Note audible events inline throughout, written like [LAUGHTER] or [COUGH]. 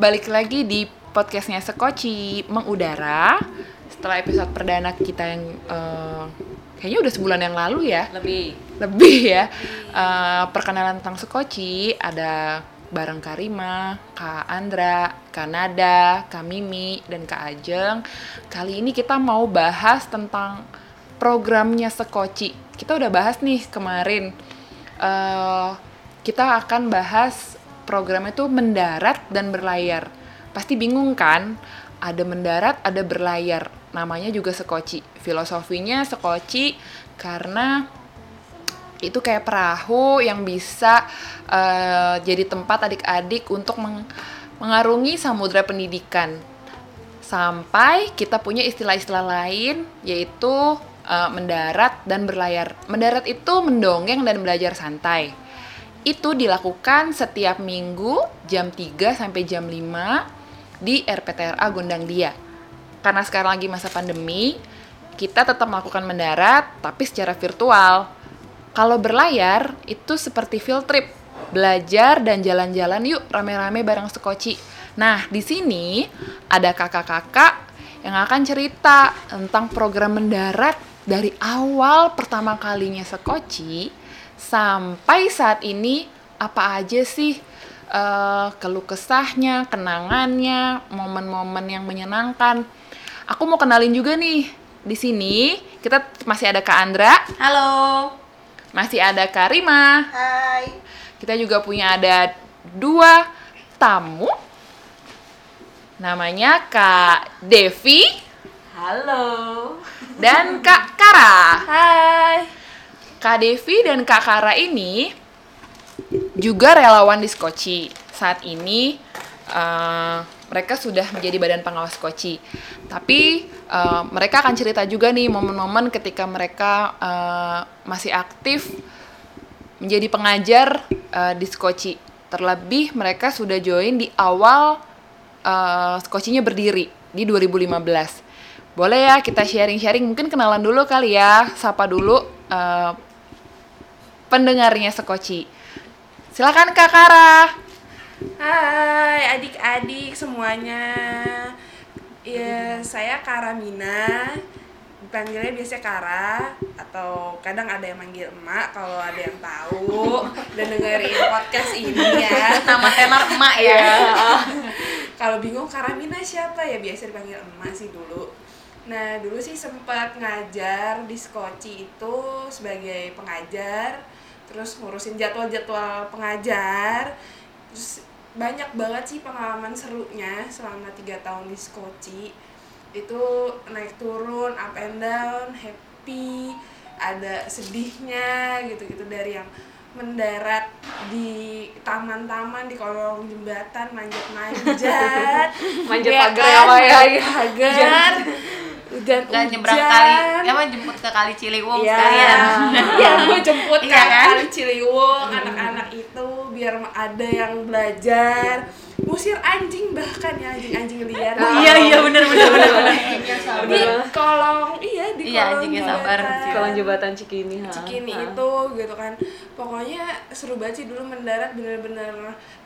balik lagi di podcastnya Sekoci mengudara setelah episode perdana kita yang uh, kayaknya udah sebulan yang lalu ya lebih lebih ya uh, perkenalan tentang Sekoci ada bareng Karima, Kak Andra, Kak Nada, Kak Mimi, dan Kak Ajeng. Kali ini kita mau bahas tentang programnya Sekoci. Kita udah bahas nih kemarin. Uh, kita akan bahas program itu mendarat dan berlayar. Pasti bingung kan? Ada mendarat, ada berlayar. Namanya juga Sekoci. Filosofinya Sekoci karena itu kayak perahu yang bisa uh, jadi tempat adik-adik untuk meng mengarungi samudra pendidikan sampai kita punya istilah-istilah lain yaitu uh, mendarat dan berlayar. Mendarat itu mendongeng dan belajar santai. Itu dilakukan setiap minggu jam 3 sampai jam 5 di RPTRA Gondang Dia. Karena sekarang lagi masa pandemi, kita tetap melakukan mendarat tapi secara virtual kalau berlayar itu seperti field trip, belajar dan jalan-jalan yuk rame-rame bareng sekoci. Nah, di sini ada kakak-kakak yang akan cerita tentang program mendarat dari awal pertama kalinya sekoci sampai saat ini apa aja sih uh, keluh kesahnya, kenangannya, momen-momen yang menyenangkan. Aku mau kenalin juga nih di sini kita masih ada Kak Andra. Halo. Masih ada Karima. Hai. Kita juga punya ada dua tamu. Namanya Kak Devi. Halo. Dan Kak Kara. Hai. Kak Devi dan Kak Kara ini juga relawan di Skoci. Saat ini uh, mereka sudah menjadi badan pengawas koci. Tapi uh, mereka akan cerita juga nih momen-momen ketika mereka uh, masih aktif menjadi pengajar uh, di Skoci. Terlebih mereka sudah join di awal uh, Skocinya berdiri di 2015. Boleh ya kita sharing-sharing, mungkin kenalan dulu kali ya, sapa dulu uh, pendengarnya Skoci. Silakan Kak Kara. Hai adik-adik semuanya. Ya saya Karamina Dipanggilnya biasa Kara Atau kadang ada yang manggil emak Kalau ada yang tahu Dan dengerin podcast ini ya. Nama tenar emak ya. Kalau bingung Karamina siapa? Ya Biasa dipanggil emak sih dulu. Nah dulu sih sempat ngajar di Skoci itu Sebagai pengajar Terus ngurusin jadwal-jadwal pengajar. Terus banyak banget sih pengalaman serunya selama tiga tahun di Skoci. Itu naik turun up and down happy ada sedihnya gitu-gitu. Dari yang mendarat di taman-taman di kolong jembatan manjat-manjat. [LAUGHS] Manjat pagar kan? ya Pak, ya. Pagar hujan Nggak nyebrang kali apa jemput ke kali Ciliwung Iya. sekalian Iya, gue jemput Iya ke kan? kali Ciliwung anak-anak itu biar ada yang belajar musir anjing bahkan ya anjing-anjing liar. Oh, iya iya benar benar benar benar Di kolong iya di Iya, kolong anjingnya sabar. jembatan. Kolong jembatan Cikini. ha. Cikini Ha. itu gitu kan pokoknya seru banget sih dulu mendarat bener-bener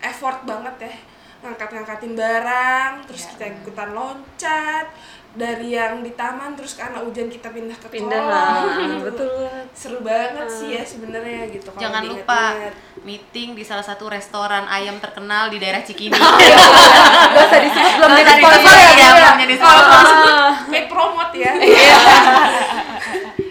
effort banget ya ngangkat-ngangkatin barang terus Iya. kita ikutan loncat dari yang di taman terus karena hujan kita pindah ke Pindah gitu. Betul seru banget sih ya sebenarnya gitu kalau jangan diingat-ingat. lupa meeting di salah satu restoran ayam terkenal di daerah Cikini [LAUGHS] Gak usah disebut belum jadi sponsor ya. ya, Bu, ya? belum jadi sponsor. paid promote ya [LAUGHS] Iya.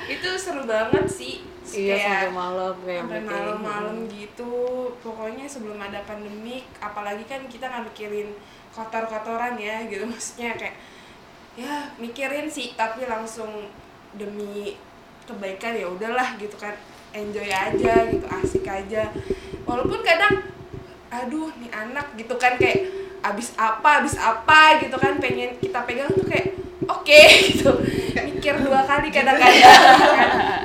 itu seru banget sih Iya kayak sampai malam kayak sampai malam-malam gitu pokoknya sebelum ada pandemik apalagi kan kita nggak mikirin kotor-kotoran ya gitu [LAUGHS] maksudnya kayak ya mikirin sih tapi langsung demi kebaikan ya udahlah gitu kan. Enjoy aja gitu asik aja. Walaupun kadang aduh nih anak gitu kan kayak abis apa abis apa gitu kan pengen kita pegang tuh kayak oke [LAUGHS] gitu. Mikir dua kali kadang-kadang.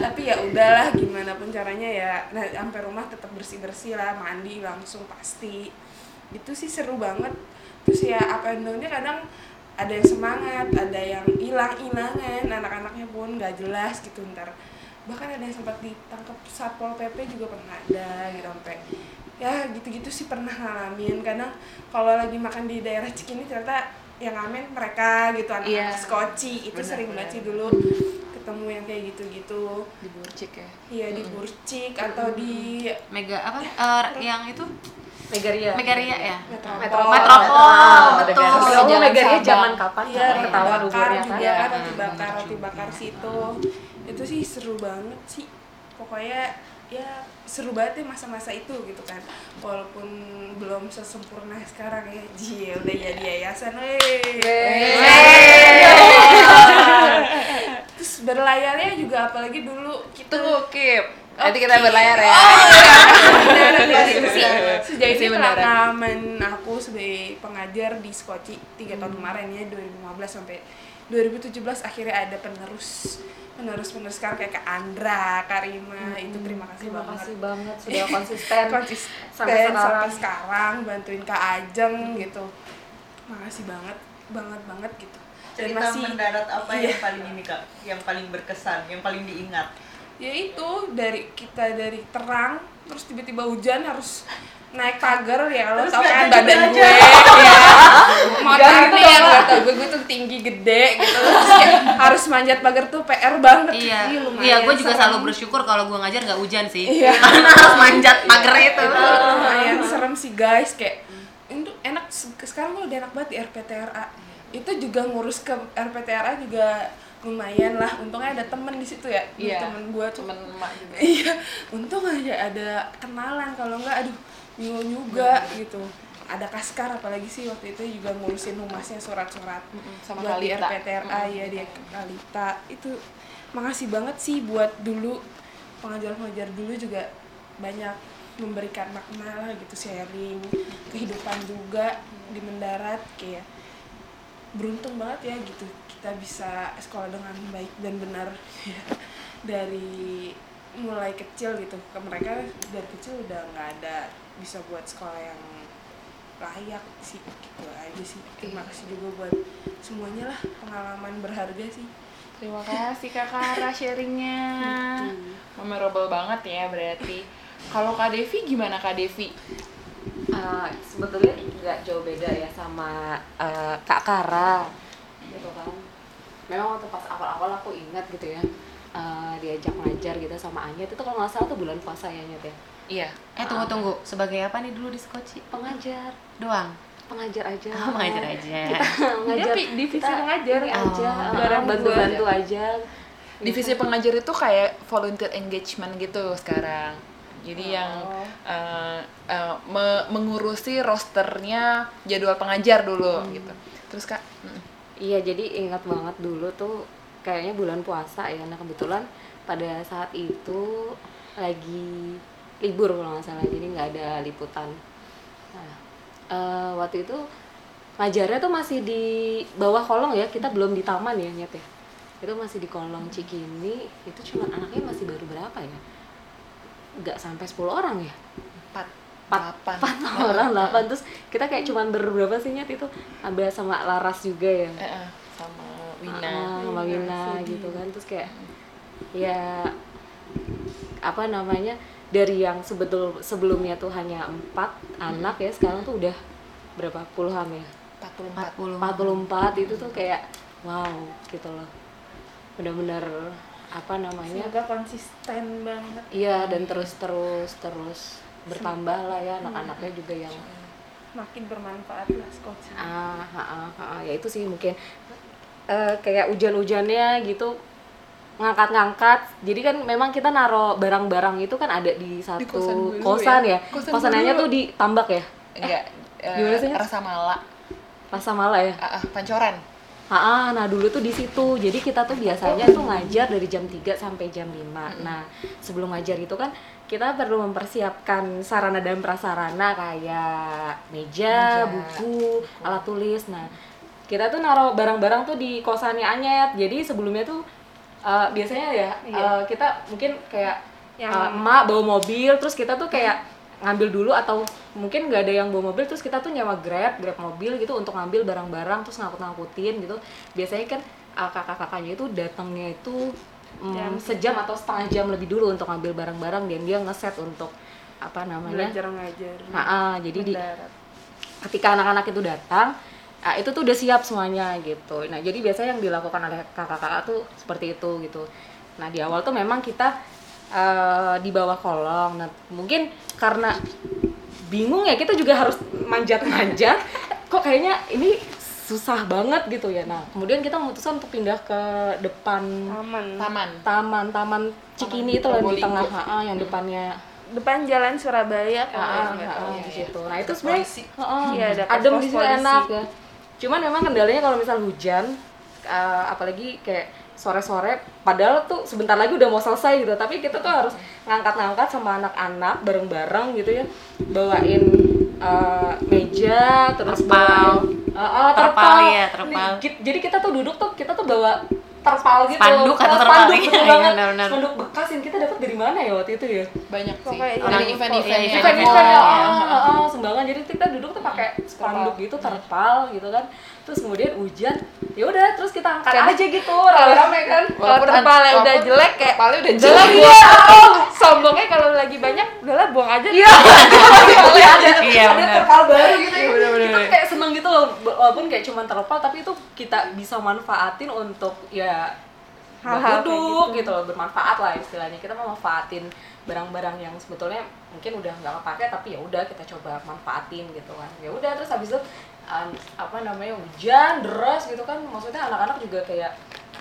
Tapi ya udahlah gimana pun caranya ya. Nah sampai rumah tetap bersih bersih lah mandi langsung pasti. Itu sih seru banget. Terus ya apa and down-nya kadang ada yang semangat ada yang hilang hilangan anak-anaknya pun nggak jelas gitu ntar. Bahkan ada yang sempat ditangkap satpol pp juga pernah ada gitu sampai ya gitu-gitu sih pernah ngalamin. Karena kalau lagi makan di daerah Cikini ternyata yang ngamen mereka gitu anak Iya. skoci. Itu Benar, sering banget sih dulu ketemu yang kayak gitu-gitu. Di Burcik ya? Iya di Burcik atau di Mega apa? Eh, yang itu Megaria. Megaria ya? Metropol, Metropol. Metropol, betul. Jalan Megaria zaman kapan? Iya, ketahuan bakar umurnya kan? juga kan, roti Iya. bakar, roti bakar situ. Itu sih seru banget sih. Pokoknya ya seru banget ya masa-masa itu gitu kan. Walaupun belum sesempurna sekarang ya. Jie, udah jadi yayasan. Terus berlayarnya juga apalagi dulu kita tunggu Kip nanti kita berlayar ya [LAUGHS] Sejauh ini Masih mendarat. pengalaman aku sebagai pengajar di Skoci tiga tahun kemarin ya 2015 sampai 2017 akhirnya ada penerus penerus penerus sekarang kayak Kak Andra, Karima itu terima kasih Terima banget kasih banget [LAUGHS] sudah konsisten. konsisten Sampai sampai sekarang. sekarang. bantuin Kak Ajeng gitu makasih banget banget banget gitu dan cerita masih mendarat apa Iya. yang paling ini kak yang paling berkesan yang paling diingat ya itu dari kita dari terang terus tiba-tiba hujan harus naik pagar ya lo tau kan badan gue ya. [LAUGHS] Motornya yang gak tau gue gue tuh tinggi gede gitu. Terus kayak harus manjat pagar tuh PR banget. Iya, Ih, lumayan iya gue juga serem. selalu bersyukur kalau gue ngajar nggak hujan sih. Iya. [LAUGHS] Karena harus manjat pagar itu. lumayan serem sih guys. Kayak itu enak se- sekarang gue udah enak banget di RPTRA itu juga ngurus ke RPTRA juga lumayan lah untungnya ada temen di situ ya. Iya. temen gue tuh. temen emak juga. [LAUGHS] Iya untung aja ada kenalan kalau enggak aduh bingung juga gitu. Ada kaskar apalagi sih waktu itu juga ngurusin humasnya surat-surat. Sama buat di Kalita. RPTRA ya di Kalita. Itu makasih banget sih buat dulu pengajar-pengajar dulu juga banyak memberikan makna lah gitu sharing kehidupan juga di mendarat kayak beruntung banget ya gitu kita bisa sekolah dengan baik dan benar. Ya. [LAUGHS] dari mulai kecil gitu ke mereka dari kecil udah nggak ada bisa buat sekolah yang layak sih gitu aja sih. Terima kasih juga buat semuanya lah pengalaman berharga sih. Terima kasih kak Kara sharingnya. Memorable banget ya berarti. Kalau kak Devi gimana kak Devi? Eh, sebetulnya nggak jauh beda ya sama eh, Kak Kara gitu memang waktu pas awal-awal aku ingat gitu ya eh, diajak ngajar gitu sama Anyet itu kalau nggak salah tuh bulan puasa ya Anyet ya? Iya. Eh tunggu tunggu, sebagai apa nih dulu di Skoci? pengajar. Doang. pengajar aja. Oh, mengajar aja. [LAUGHS] ngajar. Pi- divisi kita pengajar. ini aja. Oh. Bareng bantu-bantu aja. Divisi pengajar itu kayak volunteer engagement gitu sekarang. Jadi yang Oh. eh, eh, me- mengurusi rosternya jadwal pengajar dulu gitu. Terus kak mm, Iya, jadi ingat banget dulu tuh kayaknya bulan puasa ya. Nah, kebetulan pada saat itu lagi libur kalau nggak salah, jadi nggak ada liputan. Nah, eh, waktu itu ngajarnya tuh masih di bawah kolong ya, kita belum di taman ya, nyet ya. Itu masih di kolong Cikini, itu cuma anaknya masih baru berapa ya? Nggak sampai 10 orang ya? empat Empat, orang, delapan. Terus kita kayak cuman berberapa sih nyet itu? Ambil sama Laras juga ya? Eh, sama Wina. Ah, sama Wina, gitu kan. Terus kayak ya apa namanya dari yang sebetul sebelumnya tuh hanya empat anak ya sekarang tuh udah berapa puluhan ya? 44 40. 44 itu tuh kayak wow gitu loh. Benar-benar apa namanya? Semoga konsisten banget. Iya dan terus terus terus bertambah lah ya anak-anaknya juga yang makin bermanfaat lah skoci ah, ah, ah, ah, ya itu sih mungkin eh, kayak hujan-hujannya gitu ngangkat-ngangkat jadi kan memang kita naro barang-barang itu kan ada di satu kosan dulu kosan ya? ya, Kosan kosanannya dulu. tuh di tambak ya enggak eh, gimana sih? rasa mala rasa mala ya ah, ah, pancoran Ah, ah, nah dulu tuh di situ. Jadi kita tuh biasanya tuh ngajar dari jam 3 sampai jam 5. Nah, sebelum ngajar itu kan kita perlu mempersiapkan sarana dan prasarana kayak meja, Meja, buku, alat tulis. Nah, kita tuh naruh barang-barang tuh di kosannya Anyet. Jadi sebelumnya tuh eh, biasanya ya eh, kita mungkin kayak Yang- eh, emak bawa mobil terus kita tuh kayak ngambil dulu atau mungkin nggak ada yang bawa mobil terus kita tuh nyewa grab grab mobil gitu untuk ngambil barang-barang terus ngangkut-ngangkutin gitu. Biasanya kan uh, kakak-kakaknya itu datangnya itu mm, Jam sejam atau setengah jam lebih dulu untuk ngambil barang-barang dan dia ngeset untuk apa namanya? Belajar ngajar. Ah, ah, jadi di ketika anak-anak itu datang ah, itu tuh udah siap semuanya gitu. Nah jadi biasanya yang dilakukan oleh kakak-kakak tuh seperti itu gitu. Nah di awal tuh memang kita eh, di bawah kolong. Nah mungkin karena bingung ya kita juga harus manjat-manjat. Kok kayaknya ini susah banget gitu ya. Nah kemudian kita memutuskan untuk pindah ke depan aman Taman. taman taman Cikini itu loh di tengah ah, ah, yang depannya. Depan jalan Surabaya Ah, kalau ah, ah, di situ. Nah itu sebenarnya Iya, ada adem di situ enak ya. Cuman memang kendalanya kalau misal hujan, ah, apalagi kayak sore-sore, padahal tuh sebentar lagi udah mau selesai gitu, tapi kita tuh harus ngangkat-ngangkat sama anak-anak bareng-bareng gitu ya, bawain ah, meja, terus Terpal. bawain ah, ah, Terpal, iya, terpal. Nih, Jadi kita tuh duduk tuh kita tuh bawa terpal gitu. Spanduk atau terpal, Spanduk, iya, betul iya, banget. benar-benar. Spanduk bekas yang kita dapat dari mana ya waktu itu ya? Banyak sih. Dari event-event iya, event-event ada. ya, Iya. oh, oh, oh, sumbangan jadi kita duduk tuh pakai spanduk gitu terpal gitu kan terus kemudian hujan ya udah terus kita angkat aja gitu rame-rame kan [LAUGHS] kalau terpalnya udah jelek kayak Terpalnya udah jelek. oh, sombongnya kalau lagi banyak udahlah buang aja iya [LAUGHS] ada Iya, ada benar. terpal baru gitu ya Iya, benar-benar. kita kayak seneng gitu loh walaupun kayak cuman terpal tapi itu kita bisa manfaatin untuk ya Hal-hal kayak duduk gitu. gitu loh bermanfaat lah istilahnya. Kita mau manfaatin barang-barang yang sebetulnya mungkin udah nggak kepake tapi ya udah kita coba manfaatin gitu kan. Ya udah terus habis itu um, apa namanya hujan deras gitu kan. Maksudnya anak-anak juga kayak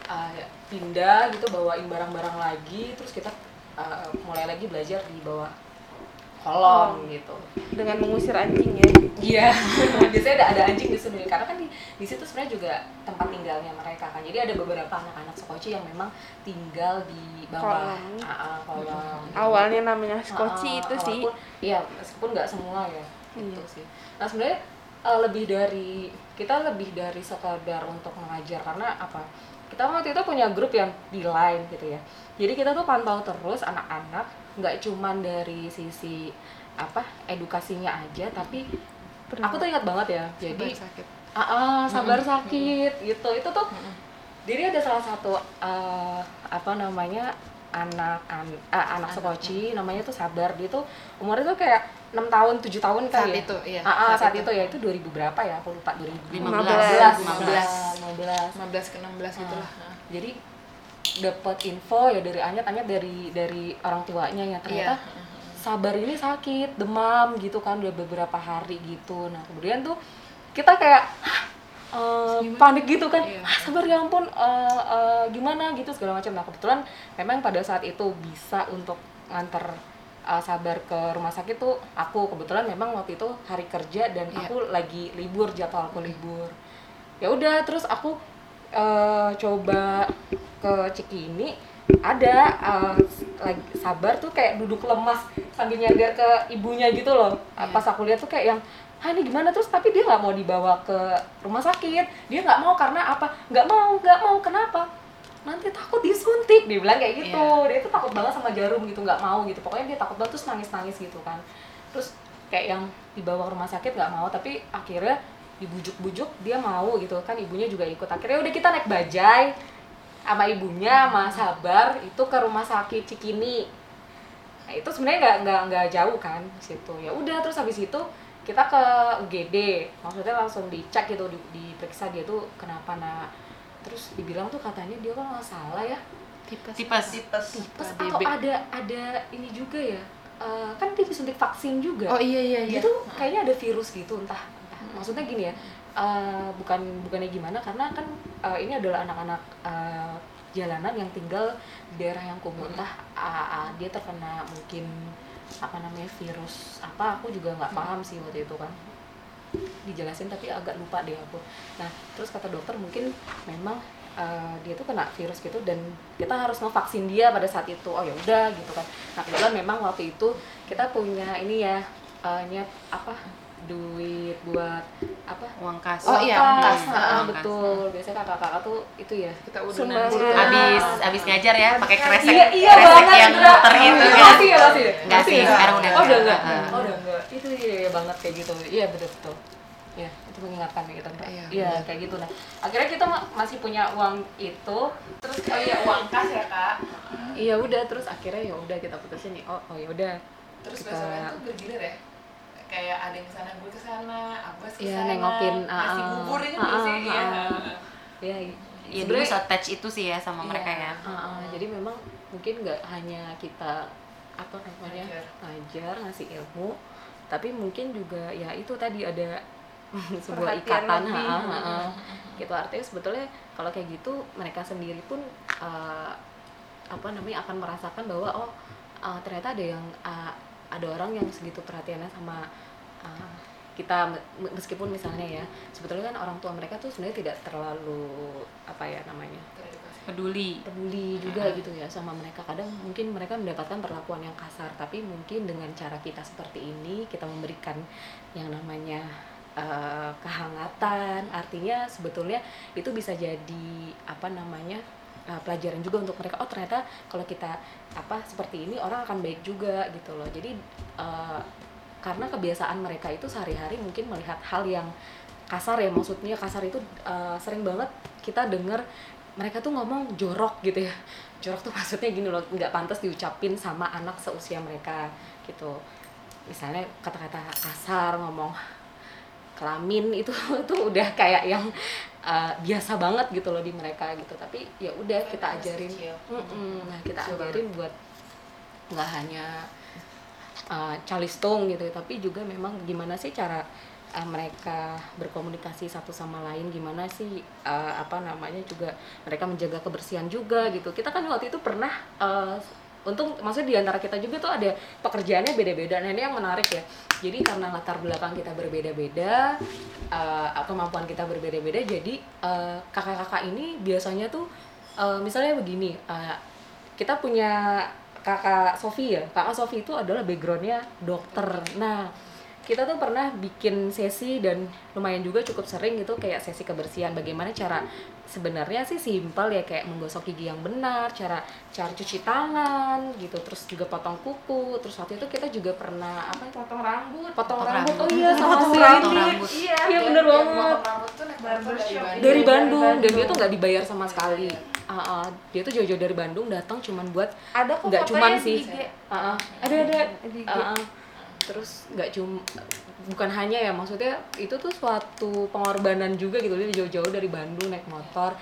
uh, pindah gitu bawain barang-barang lagi terus kita uh, mulai lagi belajar di bawah kolong gitu dengan mengusir anjing ya Iya, [LAUGHS] biasanya ada ada anjing di sini karena kan di di situ sebenarnya juga tempat tinggalnya mereka kan. Jadi ada beberapa anak-anak sekoci yang memang tinggal di bawah Kolong. Ah, ah, kolong. gitu. awalnya namanya skoci Ah, itu sih Iya, meskipun nggak semua ya. Gitu Iya. sih. Nah, sebenarnya eh, lebih dari kita lebih dari sekadar untuk mengajar karena apa? Kita waktu itu punya grup yang di line gitu ya. Jadi kita tuh pantau terus anak-anak nggak cuman dari sisi apa edukasinya aja tapi aku tuh ingat banget ya jadi Sabar sakit. ah, ah, sabar sakit gitu. Itu tuh jadi ada salah satu eh, apa namanya anak an, ah, anak sekoci namanya tuh sabar. Dia tuh umurnya tuh kayak enam tahun tujuh tahun Saat kali ya. itu, iya, ah, ah, saat saat, itu. itu. ya. Itu 2000 berapa ya? Aku lupa 2015 15. 15 15 ke 16 gitu lah. Ah, jadi dapat info ya dari Anyat Anyat dari dari orang tuanya ya ternyata Iya. sabar ini sakit demam gitu kan udah beberapa hari gitu nah kemudian tuh kita kayak "Hah, eh, Gimana? panik gitu kan Iya. "Ah, sabar ya ampun eh, eh, gimana gitu segala macam nah kebetulan memang pada saat itu bisa untuk nganter eh, sabar ke rumah sakit tuh aku kebetulan memang waktu itu hari kerja dan Iya. aku lagi libur jadwal aku libur ya udah terus aku eh, coba ke Cikini ada eh, lagi sabar tuh kayak duduk lemas sambil nyadar ke ibunya gitu loh. Iya. pas aku lihat tuh kayak yang ah ini gimana? Terus tapi dia nggak mau dibawa ke rumah sakit. Dia nggak mau karena apa? Nggak mau nggak mau. Kenapa? Nanti takut disuntik. Dia bilang kayak gitu. Iya. dia tuh takut banget sama jarum gitu nggak mau gitu. Pokoknya dia takut banget terus nangis nangis gitu kan. Terus kayak yang dibawa ke rumah sakit nggak mau tapi akhirnya dibujuk-bujuk dia mau gitu kan ibunya juga ikut akhirnya udah kita naik bajai sama ibunya sama sabar itu ke rumah sakit Cikini nah itu sebenarnya nggak nggak nggak jauh kan situ ya udah terus habis itu kita ke UGD maksudnya langsung dicek gitu di, diperiksa dia tuh kenapa nak terus dibilang tuh katanya dia kalau nggak salah ya Tipes. tipes tipes tipes KDB. atau ada ada ini juga ya eh, kan dia disuntik vaksin juga Oh iya iya dia iya. tuh kayaknya ada virus gitu entah. Maksudnya gini ya eh, bukan bukannya gimana karena kan eh, ini adalah anak-anak eh, jalanan yang tinggal di daerah yang kumuh entah ah, ah, dia terkena mungkin apa namanya virus apa aku juga nggak paham sih waktu itu kan. Dijelasin tapi agak lupa deh aku. Nah terus kata dokter mungkin memang eh, dia tuh kena virus gitu dan kita harus ngevaksin dia pada saat itu. Oh ya udah gitu kan. Nah kebetulan memang waktu itu kita punya ini ya eh, niat apa duit buat apa uang kas. Oh, iya, uang kas. Ah, Uang kas. betul. Biasanya kakak-kakak tuh itu ya Kita nanti. habis habis ngajar ya pakai kresek iya iya kresek banget yang muter itu Iya, kan. masih ya masih ya? Nggak sih, ya? sekarang udah oh udah nggak. enggak oh udah enggak itu iya, iya banget kayak gitu. Iya betul betul. Ya itu mengingatkan gitu Mbak. Iya, iya kayak gitu. Nah akhirnya kita ma- masih punya uang itu terus oh iya uang kas ya kak? Iya udah. Terus akhirnya ya udah kita putusin nih. Oh oh ya udah. Terus Kita- besoknya tuh bergilir ya kayak ada yang ke sana gue ke sana Abbas ke sana Iya, nengokin, ngasih ah, bubur itu ah, nggak sih ah, Iya. ah. ya ya dulu touch itu sih ya sama Iya. mereka ya Ah, ah, jadi memang mungkin nggak hanya kita apa namanya Ngajar. ngasih ilmu tapi mungkin juga ya itu tadi ada [LAUGHS] sebuah ikatan ha, ha, ha. gitu artinya sebetulnya kalau kayak gitu mereka sendiri pun eh, apa namanya akan merasakan bahwa oh eh, ternyata ada yang eh, ada orang yang segitu perhatiannya sama eh, kita me- meskipun misalnya ya sebetulnya kan orang tua mereka tuh sebenarnya tidak terlalu apa ya namanya peduli. peduli juga gitu ya sama mereka. Kadang mungkin mereka mendapatkan perlakuan yang kasar tapi mungkin dengan cara kita seperti ini kita memberikan yang namanya eh, kehangatan. Artinya sebetulnya itu bisa jadi apa namanya eh, pelajaran juga untuk mereka oh ternyata kalau kita apa seperti ini orang akan baik juga gitu loh. Jadi eh, karena kebiasaan mereka itu sehari-hari mungkin melihat hal yang kasar ya maksudnya kasar itu eh, sering banget kita dengar mereka tuh ngomong jorok gitu ya. Jorok tuh maksudnya gini loh nggak pantas diucapin sama anak seusia mereka gitu. Misalnya kata-kata kasar ngomong kelamin itu [LAUGHS] tuh udah kayak yang uh, biasa banget gitu loh di mereka gitu. Tapi ya udah kita ajarin. nah kita ajarin buat nggak hanya uh, calistung gitu tapi juga memang gimana sih cara uh, mereka berkomunikasi satu sama lain gimana sih uh, apa namanya juga mereka menjaga kebersihan juga gitu. Kita kan waktu itu pernah uh, untung maksudnya di antara kita juga tuh ada pekerjaannya beda-beda. Nah ini yang menarik ya. Jadi karena latar belakang kita berbeda-beda uh, kemampuan kita berbeda-beda jadi uh, kakak-kakak ini biasanya tuh uh, misalnya begini uh, kita punya kakak Sofi ya. Kakak Sofi itu adalah backgroundnya dokter. Nah kita tuh pernah bikin sesi dan lumayan juga cukup sering gitu kayak sesi kebersihan bagaimana cara sebenarnya sih simpel ya kayak menggosok gigi yang benar cara cara cuci tangan gitu terus juga potong kuku terus waktu itu kita juga pernah apa potong rambut potong, Potong rambut. rambut. oh iya sama Potong si rambut. Rambut. iya iya bener yang banget potong rambut tuh naik motor dari Barbershop. Bandung. dari Bandung dan dia tuh nggak dibayar sama sekali Ah, ah. dia tuh jauh-jauh dari Bandung datang cuman buat ada kok nggak cuman sih. Ah, ah. ada ada Di IG. Terus nggak cuma bukan hanya ya maksudnya itu tuh suatu pengorbanan juga gitu. Dia jauh-jauh dari Bandung naik motor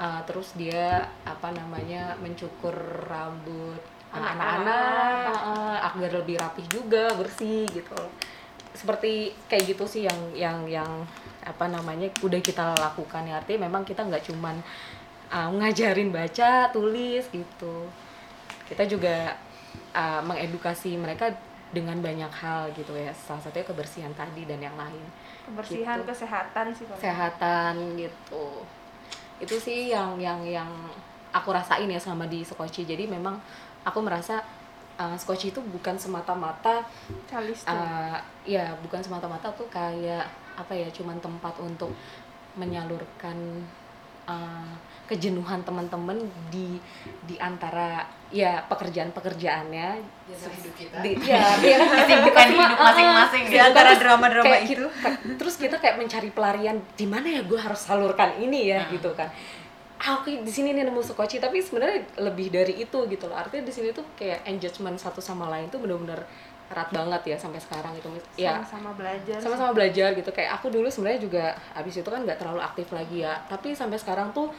Ah, terus dia apa namanya mencukur rambut anak-anak ah, agar lebih rapih juga bersih gitu. Seperti kayak gitu sih yang yang yang apa namanya udah kita lakukan. Ya artinya memang kita nggak cuman uh, ngajarin baca tulis gitu. Kita juga uh, mengedukasi mereka dengan banyak hal gitu ya. Salah satunya kebersihan tadi dan yang lain. Kebersihan Gitu. kesehatan sih Pak. kesehatan gitu. Itu sih yang yang yang aku rasain ya sama di Skoci jadi memang aku merasa uh, Skoci itu bukan semata-mata uh, ya bukan semata-mata tuh kayak apa ya cuman tempat untuk menyalurkan uh, kejenuhan teman-teman di di antara ya pekerjaan-pekerjaannya Jasa hidup kita. di, ya, ya kan Kesibukan hidup masing-masing Di ya. antara Terus drama-drama kayak itu. kita- terus kita kayak mencari pelarian di mana ya gue harus salurkan ini ya Hmm. gitu kan ah oke di sini nih nemu skoci tapi sebenarnya lebih dari itu gitu loh artinya di sini tuh kayak engagement satu sama lain tuh bener-bener erat banget ya sampai sekarang itu. Ya. Sama-sama belajar sama-sama belajar gitu. Kayak aku dulu sebenarnya juga abis itu kan nggak terlalu aktif lagi ya. Tapi sampai sekarang tuh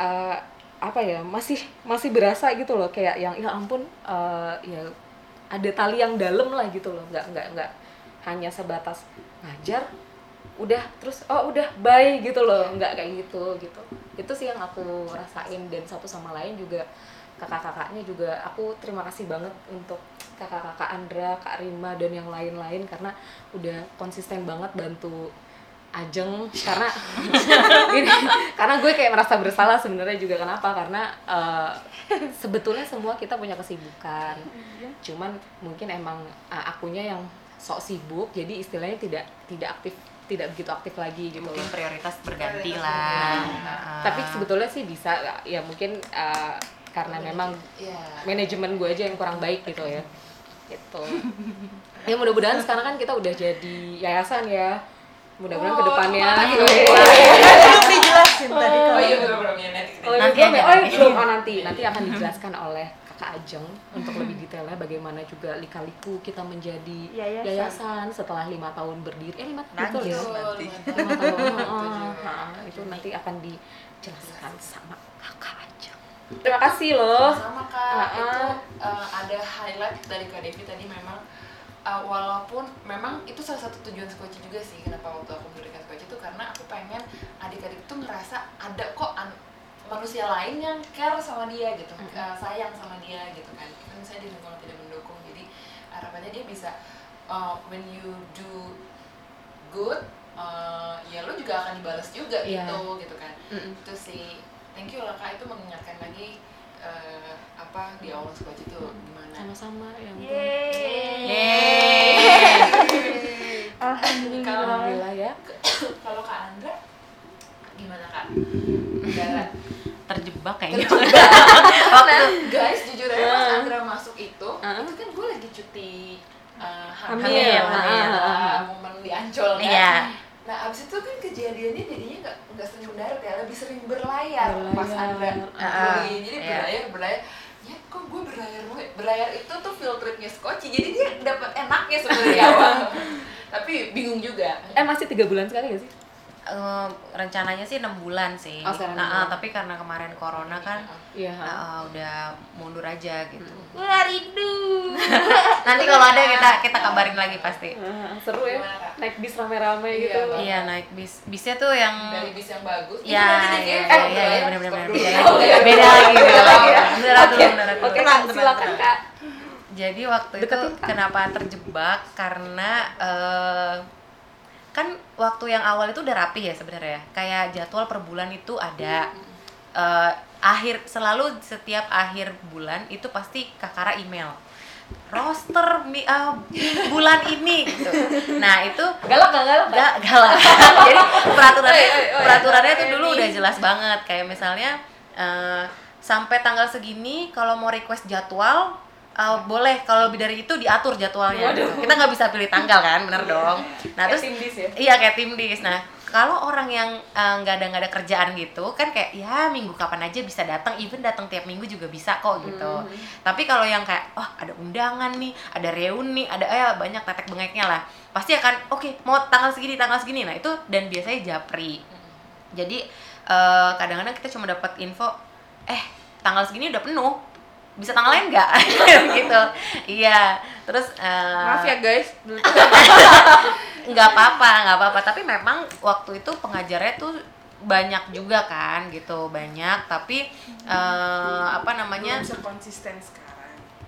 eh, apa ya masih masih berasa gitu loh. Kayak yang ya ampun eh, ya ada tali yang dalam lah gitu loh. Nggak nggak nggak hanya sebatas ngajar udah terus oh udah bye gitu loh. Nggak kayak gitu gitu. Itu sih yang aku rasain. Dan satu sama lain juga kakak-kakaknya juga aku terima kasih banget untuk kakak-kakak Andra, Kak Rima dan yang lain-lain karena udah konsisten banget bantu Ajeng. Karena [LAUGHS] gini, karena gue kayak merasa bersalah sebenarnya juga. Kenapa? Karena eh, sebetulnya semua kita punya kesibukan. Cuman mungkin emang eh, akunya yang sok sibuk jadi istilahnya tidak tidak aktif tidak begitu aktif lagi gitu mungkin loh. prioritas berganti lah. Nah, tapi sebetulnya sih bisa ya mungkin eh, karena memang Iya. manajemen gue aja yang kurang baik gitu ya gitu ya mudah-mudahan sekarang kan kita udah jadi yayasan ya mudah-mudahan Oh, ke depannya tadi Weh. Belum dijelasin tadi Oh kalau iya belum belum ya nanti. oh, iya, Nanti belum? Oh, nanti. oh nanti nanti akan dijelaskan oleh kakak Kak Ajeng untuk lebih detailnya bagaimana juga lika-liku kita menjadi Yayasan. yayasan setelah lima tahun berdiri. Eh lima betul Nangis ya? nanti. Lima tahun. Heeh. itu nanti akan dijelaskan sama Kakak Ajeng. Terima kasih loh. sama kak Ah, itu ah. uh, ada highlight dari kak Devi tadi memang uh, walaupun memang itu salah satu tujuan skoci juga sih kenapa waktu aku mendirikan skoci itu karena aku pengen adik-adik tuh ngerasa ada kok an- manusia lain yang care sama dia gitu uh, sayang sama dia gitu kan kan saya di lingkungan tidak mendukung jadi harapannya dia bisa uh, when you do good uh, ya lu juga akan dibalas juga Iya. gitu gitu kan Mm-mm. itu sih thank you lah kak itu mengingatkan lagi eh, apa di awal sekolah itu gimana Sama-sama ya. ampun. Alhamdulillah. Alhamdulillah ya. kalau kak Andra gimana kak Andra terjebak kayaknya nah guys jujur aja pas. Andra masuk itu Ah. itu kan gue lagi cuti uh, Hamil. hamil, Ah, ah, ah. momen di Ancol kan Iya. Nah abis itu kan kejadiannya jadinya nggak nggak sering mendarat ya lebih sering berlayar, pas Berlayar. Andra Ah, ah. Jadi- Iya. berlayar berlayar ya kok gue berlayar ya? berlayar itu tuh field tripnya Skoci jadi dia dapat enaknya sebenarnya awal [LAUGHS] tapi bingung juga Eh masih tiga bulan sekali gak sih? Eh, rencananya sih enam bulan sih. Oh, Nah, ah, bulan. tapi karena kemarin corona kan Iya. ah, ah, udah mundur aja gitu. Wah rindu. [LAUGHS] Nanti kalau ada kita kita kabarin lagi pasti. Ah, seru ya. Naik bis rame-rame Iya, gitu. Bang. iya naik bis. Bisnya tuh yang dari bis yang bagus. Ya, Itu nanti ya, deh, ya, kayak, ya, eh, ya, berlayar, bener-bener stop beda lagi, beda lagi, dulu, beneran dulu. Oke, silakan. Kak. Jadi waktu itu kenapa terjebak? Karena eh, kan waktu yang awal itu udah rapi ya sebenarnya. Kayak jadwal per bulan itu ada. Eh, akhir selalu setiap akhir bulan itu pasti Kakara email roster mi- eh, bulan ini gitu. Nah, itu Galak gak galak? Gak galak. [LAUGHS] Jadi peraturannya Oi, oi, oi, peraturannya ada dulu udah jelas banget. Kayak misalnya eh, sampai tanggal segini kalau mau request jadwal eh, boleh kalau lebih dari itu diatur jadwalnya. gitu. Kita nggak bisa pilih tanggal kan, bener dong. Nah Kayak terus tim dis ya? iya kayak tim dis. Nah kalau orang yang eh, nggak ada nggak ada kerjaan gitu kan kayak ya minggu kapan aja bisa datang, even datang tiap minggu juga bisa kok gitu. Tapi kalau yang kayak wah ada undangan nih, ada reuni, ada eh banyak tetek bengeknya lah. Pasti akan oke mau tanggal segini, tanggal segini. Nah, itu dan biasanya japri. Jadi eh, kadang-kadang kita cuma dapat info eh tanggal segini udah penuh. Bisa tanggal lain nggak? [LAUGHS] gitu. Iya. Terus eh, Maaf ya guys. [LAUGHS] nggak apa-apa nggak apa-apa tapi memang waktu itu pengajarnya tuh banyak juga kan gitu banyak tapi eh, apa namanya bisa konsisten sekarang.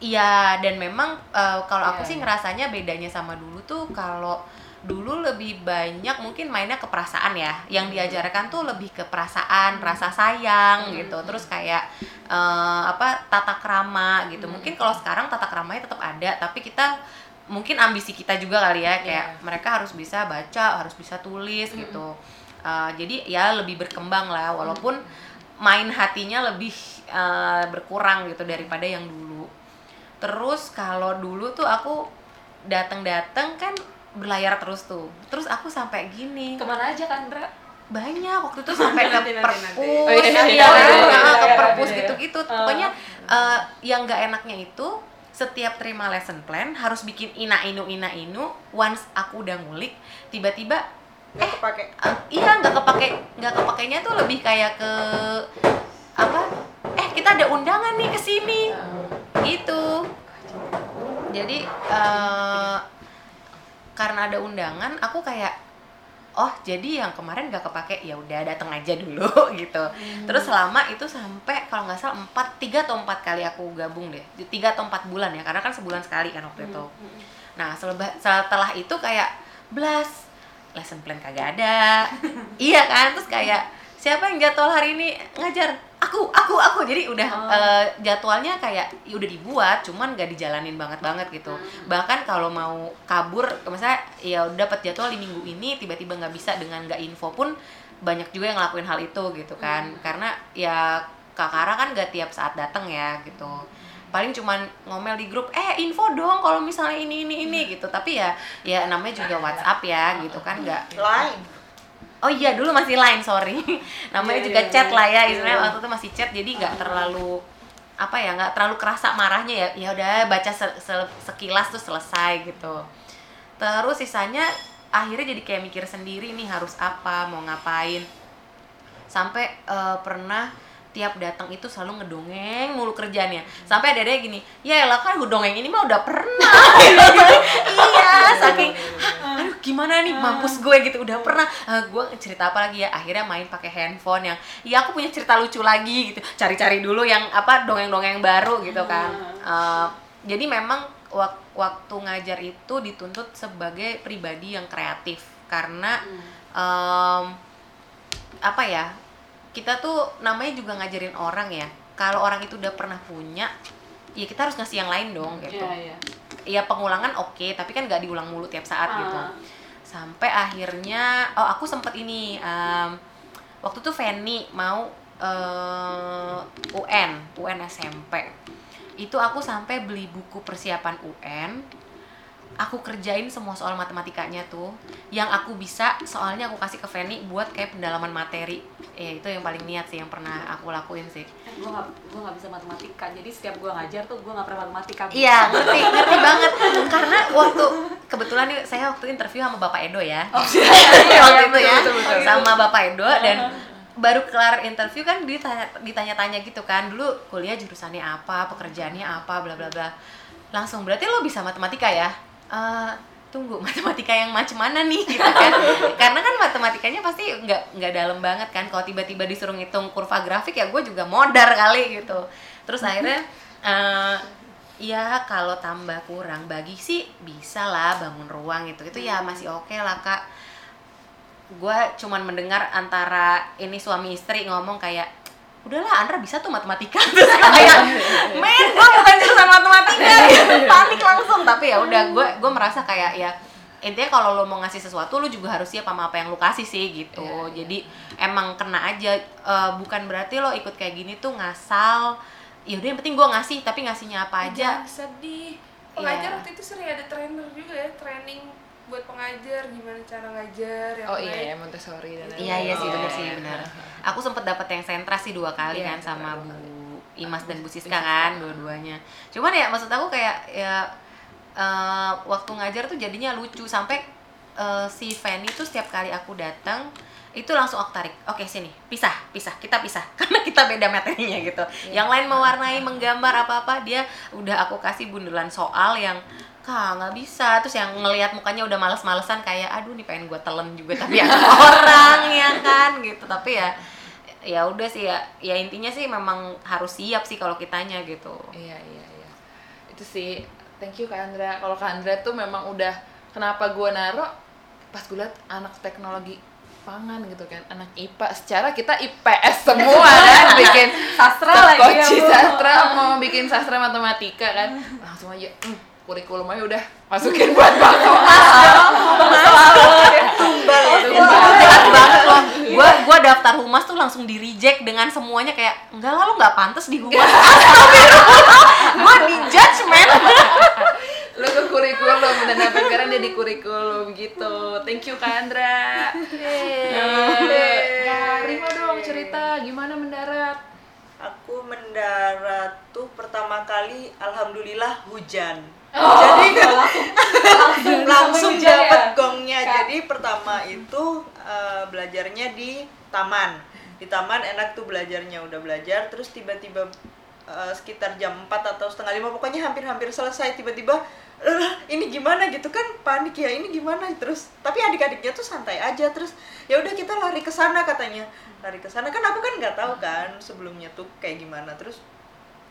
Iya, dan memang eh, kalau aku Iya, sih iya. ngerasanya bedanya sama dulu tuh kalau dulu lebih banyak mungkin mainnya ke perasaan ya. Yang diajarkan tuh lebih ke perasaan, rasa sayang gitu. Terus kayak eh, apa tata krama gitu. Mungkin kalau sekarang tata kramanya tetap ada, tapi kita mungkin ambisi kita juga kali ya kayak mereka harus bisa baca, harus bisa tulis gitu. Eh, jadi ya lebih berkembang lah walaupun main hatinya lebih eh, berkurang gitu daripada yang dulu. Terus kalau dulu tuh aku dateng-dateng kan berlayar terus tuh. Terus aku sampai gini Ke mana aja kan, Ndra? banyak waktu itu sampai ke perpus. Oh, iya, iya, iya, ke perpus gitu-gitu. Ah. Pokoknya eh, yang nggak enaknya itu setiap terima lesson plan harus bikin ina inu ina inu. Once aku udah ngulik, tiba-tiba Gak kepake. eh, iya nggak kepake nggak kepakainya tuh lebih kayak ke apa? Eh kita ada undangan nih ke sini, gitu. Jadi eh, karena ada undangan, aku kayak oh jadi yang kemarin gak kepake ya udah datang aja dulu [LAUGHS] gitu. Terus selama itu sampai kalau nggak salah empat tiga atau empat kali aku gabung deh. Tiga atau empat bulan ya karena kan sebulan sekali kan waktu itu. Nah seleba- setelah itu kayak blast lesson plan kagak ada. [LAUGHS] Iya kan? Terus kayak siapa yang jadwal hari ini? Ngajar aku aku aku. Jadi udah eh, jadwalnya kayak ya udah dibuat cuman gak dijalanin banget banget gitu. Bahkan kalau mau kabur misalnya ya udah dapat jadwal di minggu ini tiba-tiba nggak bisa dengan nggak info pun banyak juga yang ngelakuin hal itu gitu kan. Karena ya kakara kan gak tiap saat datang ya gitu. Paling cuman ngomel di grup eh info dong kalau misalnya ini ini ini gitu. Tapi ya ya namanya juga WhatsApp ya gitu kan nggak Lain. Oh iya dulu masih line sorry. [LAUGHS] Namanya Iya, juga iya, chat iya. lah ya istilahnya waktu itu masih chat jadi nggak terlalu apa ya nggak terlalu kerasa marahnya ya. Ya udah baca se- se- sekilas tuh selesai gitu. Terus sisanya akhirnya jadi kayak mikir sendiri nih harus apa mau ngapain. Sampai eh, pernah tiap datang itu selalu ngedongeng mulu kerjanya sampai ada gini ya elah kan gue dongeng ini mah udah pernah. [LAUGHS] Iya saking "Hah, aduh gimana nih mampus gue gitu. Udah pernah. Eh, gue cerita apa lagi ya? Akhirnya main pakai handphone yang ya aku punya cerita lucu lagi gitu. Cari-cari dulu yang apa dongeng-dongeng baru gitu kan. Eh, jadi memang wak- waktu ngajar itu dituntut sebagai pribadi yang kreatif. Karena em, apa ya kita tuh namanya juga ngajarin orang ya kalau orang itu udah pernah punya ya kita harus ngasih yang lain dong gitu Iya, iya. ya pengulangan oke tapi kan nggak diulang mulu tiap saat gitu Ah. sampai akhirnya oh aku sempet ini em, waktu tuh Feni mau eh, UN UN SMP itu aku sampai beli buku persiapan UN aku kerjain semua soal matematikanya tuh yang aku bisa soalnya aku kasih ke Feni buat kayak pendalaman materi ya itu yang paling niat sih yang pernah aku lakuin sih gue nggak gue nggak bisa matematika jadi setiap gue ngajar tuh gue nggak pernah matematika Iya, ngerti, ngerti banget. Karena waktu kebetulan nih saya waktu interview sama Bapak Edo ya. [LAUGHS] waktu itu ya, sama Bapak Edo dan baru kelar interview kan ditanya ditanya-tanya gitu kan. Dulu kuliah jurusannya apa, pekerjaannya apa, bla bla bla. Langsung berarti lo bisa matematika ya? Eh, tunggu [LAUGHS] matematika yang macam mana nih? Gitu kan. [LAUGHS] Karena kan matematikanya pasti nggak nggak dalam banget kan. Kalau tiba-tiba disuruh ngitung kurva grafik ya gue juga modar kali gitu. Terus akhirnya eh, ya kalau tambah kurang bagi sih bisa lah bangun ruang gitu. Itu ya masih oke lah kak. Gue cuman mendengar antara ini suami istri ngomong kayak udahlah Andra bisa tuh matematika. [LAUGHS] Terus kayak men gue bukan jurusan matematika. [LAUGHS] Panik langsung. Tapi ya udah gue gue merasa kayak ya intinya kalau lo mau ngasih sesuatu lo juga harus siap sama apa yang lo kasih sih gitu. Iya, jadi emang kena aja Eh, bukan berarti lo ikut kayak gini tuh ngasal. Ya udah yang penting gue ngasih tapi ngasihnya apa aja. Jangan sedih. Pengajar Iya. waktu itu sering ada trainer juga ya training buat pengajar gimana cara ngajar yang Oh iya ya Montessori dan Iya iya sih Oh, benar iya, sih iya. benar. Aku sempat dapat yang sentra sih dua kali Iya, kan sama Bu Imas dan Bu Siska kan dua-duanya. Cuman ya maksud aku kayak ya eh, waktu ngajar tuh jadinya lucu. Sampai eh, si Fanny tuh setiap kali aku datang itu langsung aku tarik oke sini pisah pisah kita pisah. [LAUGHS] Karena kita beda materinya gitu. Yang lain mewarnai menggambar apa apa dia udah aku kasih bundelan soal yang kak nggak bisa. Terus yang ngelihat mukanya udah males-malesan kayak aduh nih pengen gue telen juga tapi ada [LAUGHS] orang ya kan? Gitu. Tapi ya ya udah sih ya. Ya intinya sih memang harus siap sih kalau kitanya gitu. Iya iya iya. Itu sih. Thank you Kak Andra. Kalau Kak Andra tuh memang udah kenapa gue naro? Pas gue liat anak teknologi pangan gitu kan anak IPA secara kita IPS semua [LAUGHS] kan bikin Sastra lagi ya, sastra mau bikin sastra matematika kan. Langsung aja hmm, kurikulum aja udah masukin buat [LAUGHS] bakso. Tumbal itu. Itu jahat banget loh gue gua daftar humas tuh langsung di reject dengan semuanya kayak enggak lah lu nggak pantas di humas. Gue di judgment lo ke kurikulum dan sampai sekarang dia di kurikulum gitu. Thank you Kak Andra. Yeay. Kak Rima dong cerita gimana mendarat? Aku mendarat tuh pertama kali alhamdulillah hujan jadi langsung [LAUGHS] langsung ya, dapat gongnya. Kak? jadi pertama itu eh, belajarnya di taman. Di taman enak tuh belajarnya udah belajar. Terus tiba-tiba eh, sekitar jam 4 atau setengah lima pokoknya hampir-hampir selesai tiba-tiba "Eh, ini gimana? Gitu kan panik ya ini gimana? Terus tapi adik-adiknya tuh santai aja. Terus ya udah kita lari ke sana katanya. Lari ke sana. Kan aku kan nggak tahu kan sebelumnya tuh kayak gimana. Terus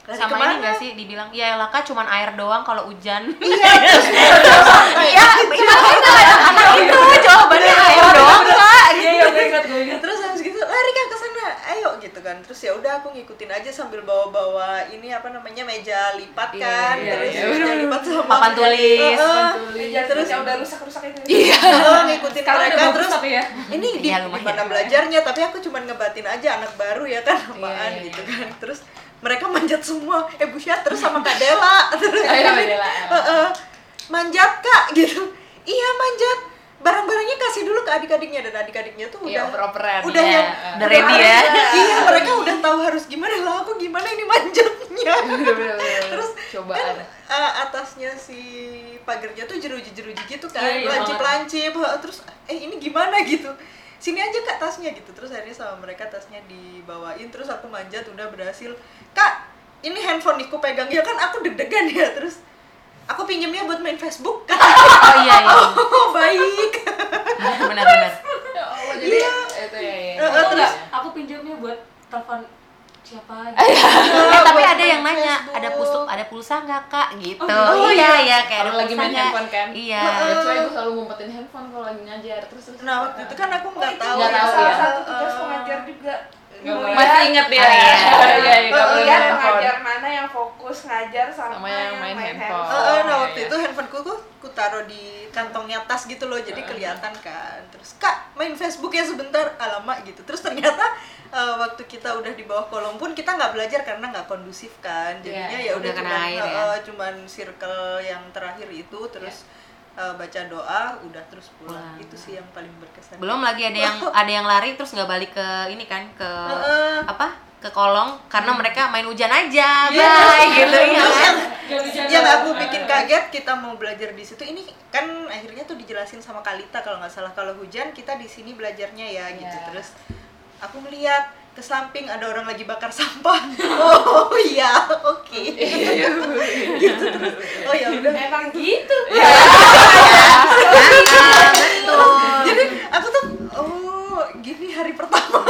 lari sama ke mana? ini gak sih? Dibilang ya elah kak cuman air doang kalau hujan. Iya [LAUGHS] iya gimana itu anak itu jawabannya air doang kak. Iya iya gue ingat gue ingat. terus habis gitu lari kan ke sana ayo gitu kan. Terus ya udah aku ngikutin aja sambil bawa-bawa ini apa namanya meja lipat Iya, kan. iya, terus iya, meja lipat sama Papan tulis. Heeh. Meja terus yang udah rusak-rusak itu. Iya. Heeh, ngikutin mereka. terus ya. ini di, Iya, mana belajarnya? Tapi aku cuma ngebatin aja anak baru ya kan apaan iya, gitu kan. Terus mereka manjat semua. Eh Bu Syah terus sama Kak Dela. [LAUGHS] Terus Oh, iya, Mbak Dela. Heeh. manjat Kak gitu. Iya manjat. Barang-barangnya kasih dulu ke adik-adiknya. Dan adik-adiknya tuh Iya, udah oper-operan. udah Iya, yang udah ready ya. iya mereka udah tahu harus gimana. Lah aku gimana ini manjatnya? [LAUGHS] Terus cobaan Eh, atasnya si pagernya tuh jeruji-jeruji gitu kan. Iya, lancip-lancip. Terus eh ini gimana? gitu. Sini aja kak tasnya gitu. Terus akhirnya sama mereka tasnya dibawain. Terus aku manjat udah berhasil kak ini handphone aku pegang. Ya kan aku deg-degan ya. Terus aku pinjemnya buat main Facebook. [LAUGHS] Oh iya iya. Oh baik. [LAUGHS] Benar-benar ya Allah jadi Iya. itu ya, ya. Eh, Oh, terus enggak, aku pinjamnya buat telepon siapa aja. [LAUGHS] Eh, tapi ada yang nanya Facebook. ada pulsa ada pulsa nggak kak? Gitu. Oh, iya. Iya kayak ada Kalau lagi main handphone kan? iya. Why gue selalu ngumpetin handphone kalau lagi ngajar terus terus nah waktu itu kan aku nggak tahu Nggak tahu, salah ya. satu tugas pengajar juga masih inget dia. Oh, iya. Iya, iya, Oh, Lihat main handphone. pengajar mana yang fokus ngajar sama, Sama yang main handphone. Eh, eh, nah Oh, waktu iya. itu handphoneku tuh ku taruh di kantongnya tas gitu loh jadi kelihatan kan. Terus kak main Facebook ya sebentar alamak gitu. Terus ternyata eh, waktu kita udah di bawah kolong pun kita nggak belajar karena nggak kondusif kan. Jadinya Iya, ya udah cuman, air eh, ya. eh, cuman circle yang terakhir itu terus eh, baca doa udah terus pulang. Pulang. itu sih yang paling berkesan. Belum lagi ada yang [LAUGHS] ada yang lari terus nggak balik ke ini kan ke Heeh. apa? Ke kolong karena mereka main hujan aja Iya. bye gitu ya [LAUGHS] kan? Yang yang aku bikin kaget kita mau belajar di situ. Ini kan akhirnya tuh dijelasin sama Kalita kalau nggak salah. Kalau hujan kita di sini belajarnya ya gitu. Iya. terus aku melihat ke samping ada orang lagi bakar sampah. [LAUGHS] Oh iya oke. Gitu terus. Oh ya udah. Emang gitu. Betul. Jadi aku tuh oh gini hari pertama.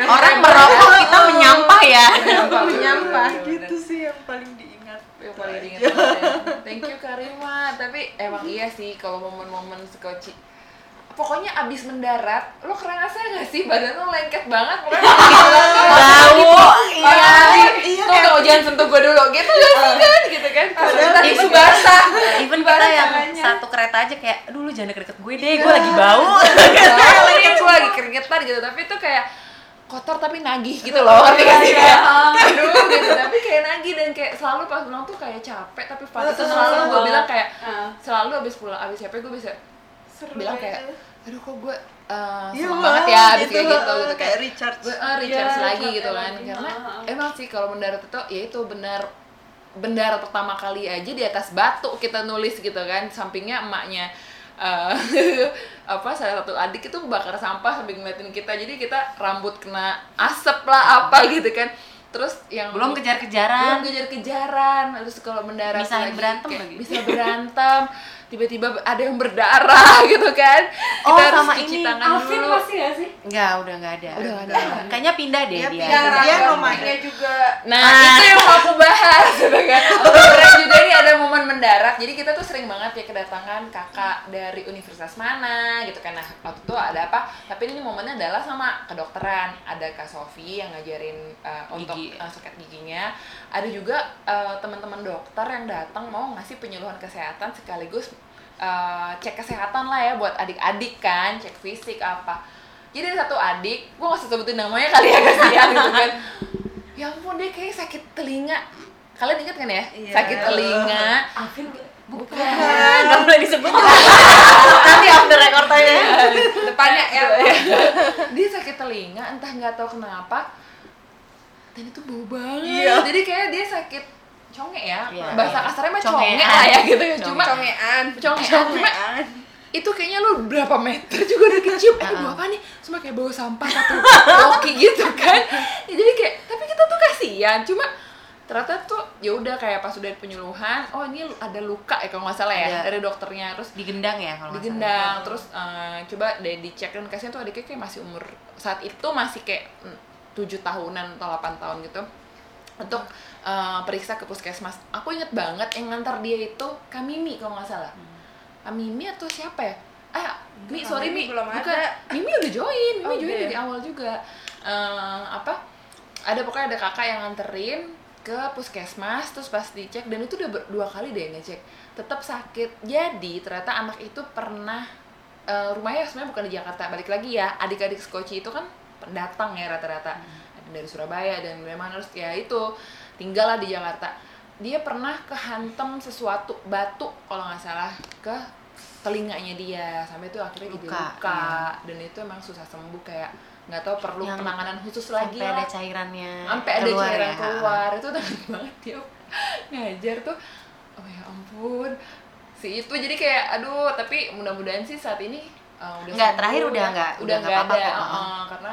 Orang merokok kita menyampah ya. Menyampah gitu sih yang paling diingat. Yang paling diingat ya. Thank you Karima. Tapi emang iya sih kalau momen-momen skoci pokoknya abis mendarat, lo kerasa gak sih badan lo lengket banget? [LAUGHS] Pokoknya bau iya. Iya, tuh kalau jangan sentuh gue dulu gitu gak sih kan gitu kan. Padahal tisu basah. Even kita yang satu kereta aja kayak aduh lu jangan deket-deket gue deh gue lagi bau. Iya, gue [LAUGHS] lagi keringetan gitu. Tapi itu kayak kotor tapi nagih gitu loh ngerti gak sih? kayak aduh gitu. Tapi kayak nagih dan kayak selalu pas pulang tuh kayak capek tapi pas itu selalu. gue bilang kayak Ah. selalu abis pulang abis capek gue bisa Seru bilang kayak aduh kok gue uh, seneng Bang, banget ya abis gitu, kayak gitu gitu kayak kayak recharge. gue uh, recharge Iya, lagi gitu kan. lagi. karena Ah, ah. emang sih kalau mendarat itu ya itu benar bendara pertama kali aja di atas batu kita nulis gitu kan. Sampingnya emaknya eh, [LAUGHS] apa salah satu adik itu bakar sampah sambil ngeliatin kita. Jadi kita rambut kena asap lah apa gitu kan. Terus yang belum belum kejar-kejaran. Kejar-kejaran. Terus kalau mendarat Misalnya lagi berantem kayak lagi. bisa berantem [LAUGHS] tiba-tiba ada yang berdarah [LAUGHS] gitu kan Oh, kita harus sama cuci ini. tangan Alvin dulu masih gak sih? Enggak, udah nggak ada. Udah nggak ada. Kayaknya pindah deh Dia dia. pindah. yang Dia nomad. putihnya juga Nah, Ah. itu yang mau aku bahas gitu kan. [LAUGHS] Keren juga nih ada momen mendarat. Jadi kita tuh sering banget ya kedatangan kakak dari universitas mana gitu kan. Nah, waktu itu ada apa? Tapi ini momennya adalah sama kedokteran. Ada Kak Sofi yang ngajarin uh, untuk Gigi. uh, sikat giginya. Ada juga uh, teman-teman dokter yang datang mau ngasih penyuluhan kesehatan sekaligus uh, cek kesehatan lah ya buat adik-adik kan, cek fisik apa. Jadi ada satu adik, gua nggak usah sebutin namanya kali ya kasihan gitu kan. [LAUGHS] Ya ampun dia kayak sakit telinga. Kalian ingat kan ya? Iya. Sakit telinga. Alvin Bukan. Enggak boleh disebut. Nanti [LAUGHS] the record aja. Depannya ya. dia sakit telinga, entah nggak tahu kenapa. Dan itu bau banget. Iya. Jadi kayak dia sakit conge ya. Iya, Bahasa kasarnya mah conge lah ya gitu ya. Cuma congean congean. Cuma itu kayaknya lu berapa meter juga udah kecium eh bau apa nih cuma kayak bau sampah satu loki gitu kan ya, jadi kayak tapi kita tuh kasihan cuma ternyata tuh ya udah kayak pas udah penyuluhan oh ini ada luka ya kalau nggak salah ya Ada. dari dokternya terus Digendang ya kalau nggak salah. digendang terus eh, coba deh dicek dan kasihan tuh adiknya kayak masih umur saat itu masih kayak tujuh tahunan atau 8 tahun gitu untuk eh, periksa ke puskesmas. Aku inget banget yang ngantar dia itu Kamimi kalau nggak salah. Ah, Mimi atau siapa ya? Ah Mi sorry Mimi Mi. belum bukan. ada. Mimi udah join. Mimi Oh, join dari awal juga. Eh, apa? Ada pokoknya ada kakak yang nganterin ke puskesmas terus pas dicek dan itu udah dua kali deh ngecek. Tetap sakit. Jadi ternyata anak itu pernah eh, rumahnya sebenarnya bukan di Jakarta. Balik lagi ya adik-adik skoci itu kan pendatang ya rata-rata. Ada dari Surabaya dan memang harus ya itu tinggal lah di Jakarta. Dia pernah kehantam sesuatu batu kalau nggak salah ke telinganya dia. Sampai itu akhirnya jadi Luka, luka. dan itu emang susah sembuh kayak nggak tahu perlu Yang penanganan khusus lagi sampai ada lah cairannya sampai ada cairan ya. keluar. itu takut [LAUGHS] banget tiap ngajar tuh oh ya ampun. Si itu jadi kayak aduh tapi mudah-mudahan sih saat ini uh, udah Nggak, terakhir udah ya. nggak- udah udah nggak ada apa-apa kok. uh, karena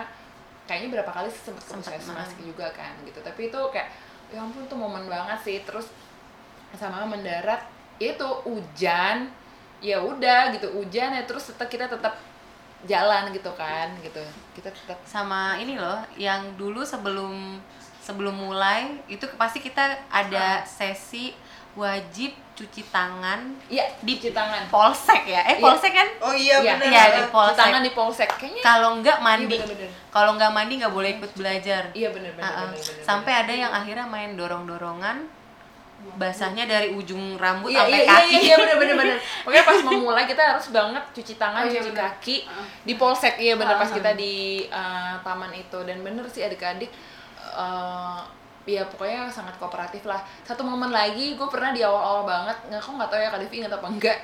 kayaknya berapa kali sih Sempet, puskesmas uh. juga kan gitu. Tapi itu kayak ya ampun tuh momen banget sih. Terus sama mendarat itu hujan ya udah gitu. Hujan ya terus tetap kita tetap jalan gitu kan gitu. Kita tetap sama ini loh yang dulu sebelum sebelum mulai itu pasti kita ada sesi wajib cuci tangan ya di cuci tangan polsek ya eh Iya. polsek kan Oh iya Iya, benar. iya, di cuci polsek. tangan di polsek kayaknya kalau nggak mandi Iya, kalau nggak mandi nggak boleh ikut belajar iya Ah, ah. bener, bener, sampai bener. ada yang akhirnya main dorong dorongan basahnya dari ujung rambut iya, sampai iya, kaki iya, iya, bener bener bener Pokoknya pas mau mulai kita harus banget cuci tangan, Oh, iya, cuci bener. kaki di polsek iya bener pas Ah. kita di uh, taman itu dan bener sih adik-adik uh, ya pokoknya sangat kooperatif lah. Satu momen lagi gue pernah di awal-awal banget nggak kok nggak tahu ya Devi ingat apa enggak.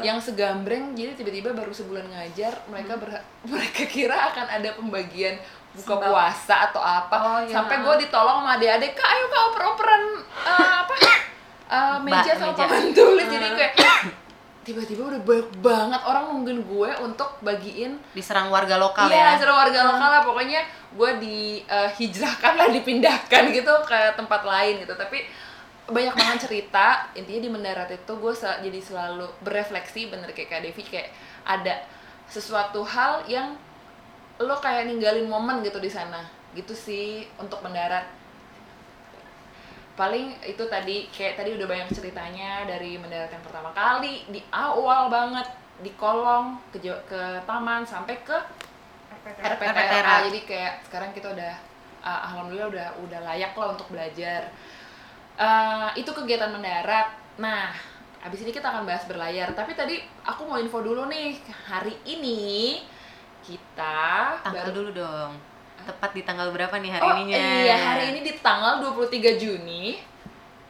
Yang segambreng jadi tiba-tiba baru sebulan ngajar mereka ber- [LAUGHS] mereka kira akan ada pembagian buka Sembako. puasa atau apa. Oh, iya. sampai gue ditolong sama adik-adik kak ayo kak oper-operan uh, apa uh, meja Ba- sama meja. papan tulis. Jadi kayak tiba-tiba udah banyak banget orang nungguin gue untuk bagiin diserang warga lokal iya ya. seru warga lokal lah. Pokoknya gue dihijrahkan lah dipindahkan [LAUGHS] gitu ke tempat lain gitu. Tapi banyak banget cerita. Intinya di mendarat itu gue se- jadi selalu berefleksi bener kayak Kak Devi kayak ada sesuatu hal yang lo kayak ninggalin momen gitu di sana. Gitu sih untuk mendarat paling itu tadi kayak tadi udah banyak ceritanya dari mendarat yang pertama kali di awal banget di kolong ke ke taman sampai ke RPTRA RPTRA. jadi kayak sekarang kita udah uh, alhamdulillah udah udah layak lah untuk belajar. Uh, itu kegiatan mendarat. Nah abis ini kita akan bahas berlayar. Tapi tadi aku mau info dulu nih hari ini kita tanggal baru- dulu dong tepat di tanggal berapa nih hari oh, ininya? iya hari ini di tanggal 23 Juni.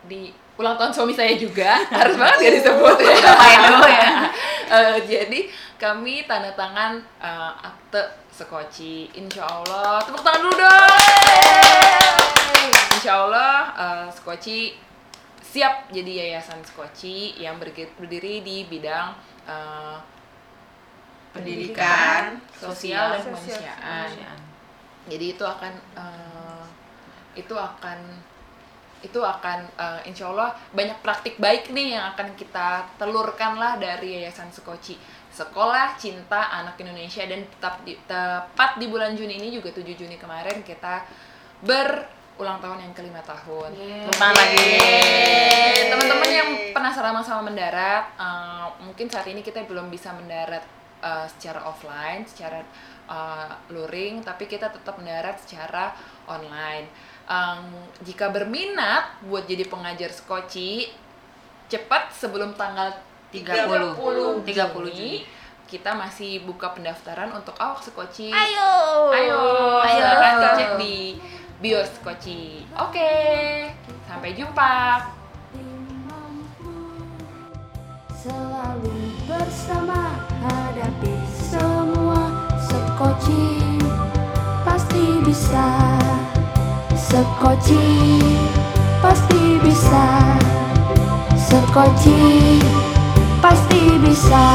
Di ulang tahun suami saya juga. [LAUGHS] Harus banget ya disebut ya? Dulu ya [LAUGHS] Eh, jadi kami tanda tangan eh, akte sekoci. Insya Allah tepuk tangan dulu dong. Insya Allah eh, sekoci siap jadi yayasan sekoci yang berdiri di bidang eh, Pendidikan, sosial dan sosial, kemanusiaan jadi itu akan eh, itu akan itu akan eh, insya Allah banyak praktik baik nih yang akan kita telurkan lah dari Yayasan Sekoci Sekolah Cinta Anak Indonesia dan tetap di, tepat di bulan Juni ini juga 7 Juni kemarin kita berulang tahun yang kelima tahun. Tepuk lagi. Teman-teman yang penasaran sama mendarat eh, mungkin saat ini kita belum bisa mendarat eh, secara offline secara eh, luring tapi kita tetap mendarat secara online. Em, jika berminat buat jadi pengajar skoci cepat sebelum tanggal 30 30 30 Juni. kita masih buka pendaftaran untuk awak skoci. Ayo. Ayo ayo. silakan dicek di bios skoci. Oke sampai jumpa. Selalu bersama hadapi semua Sekoci pasti bisa. Sekoci pasti bisa. Sekoci pasti bisa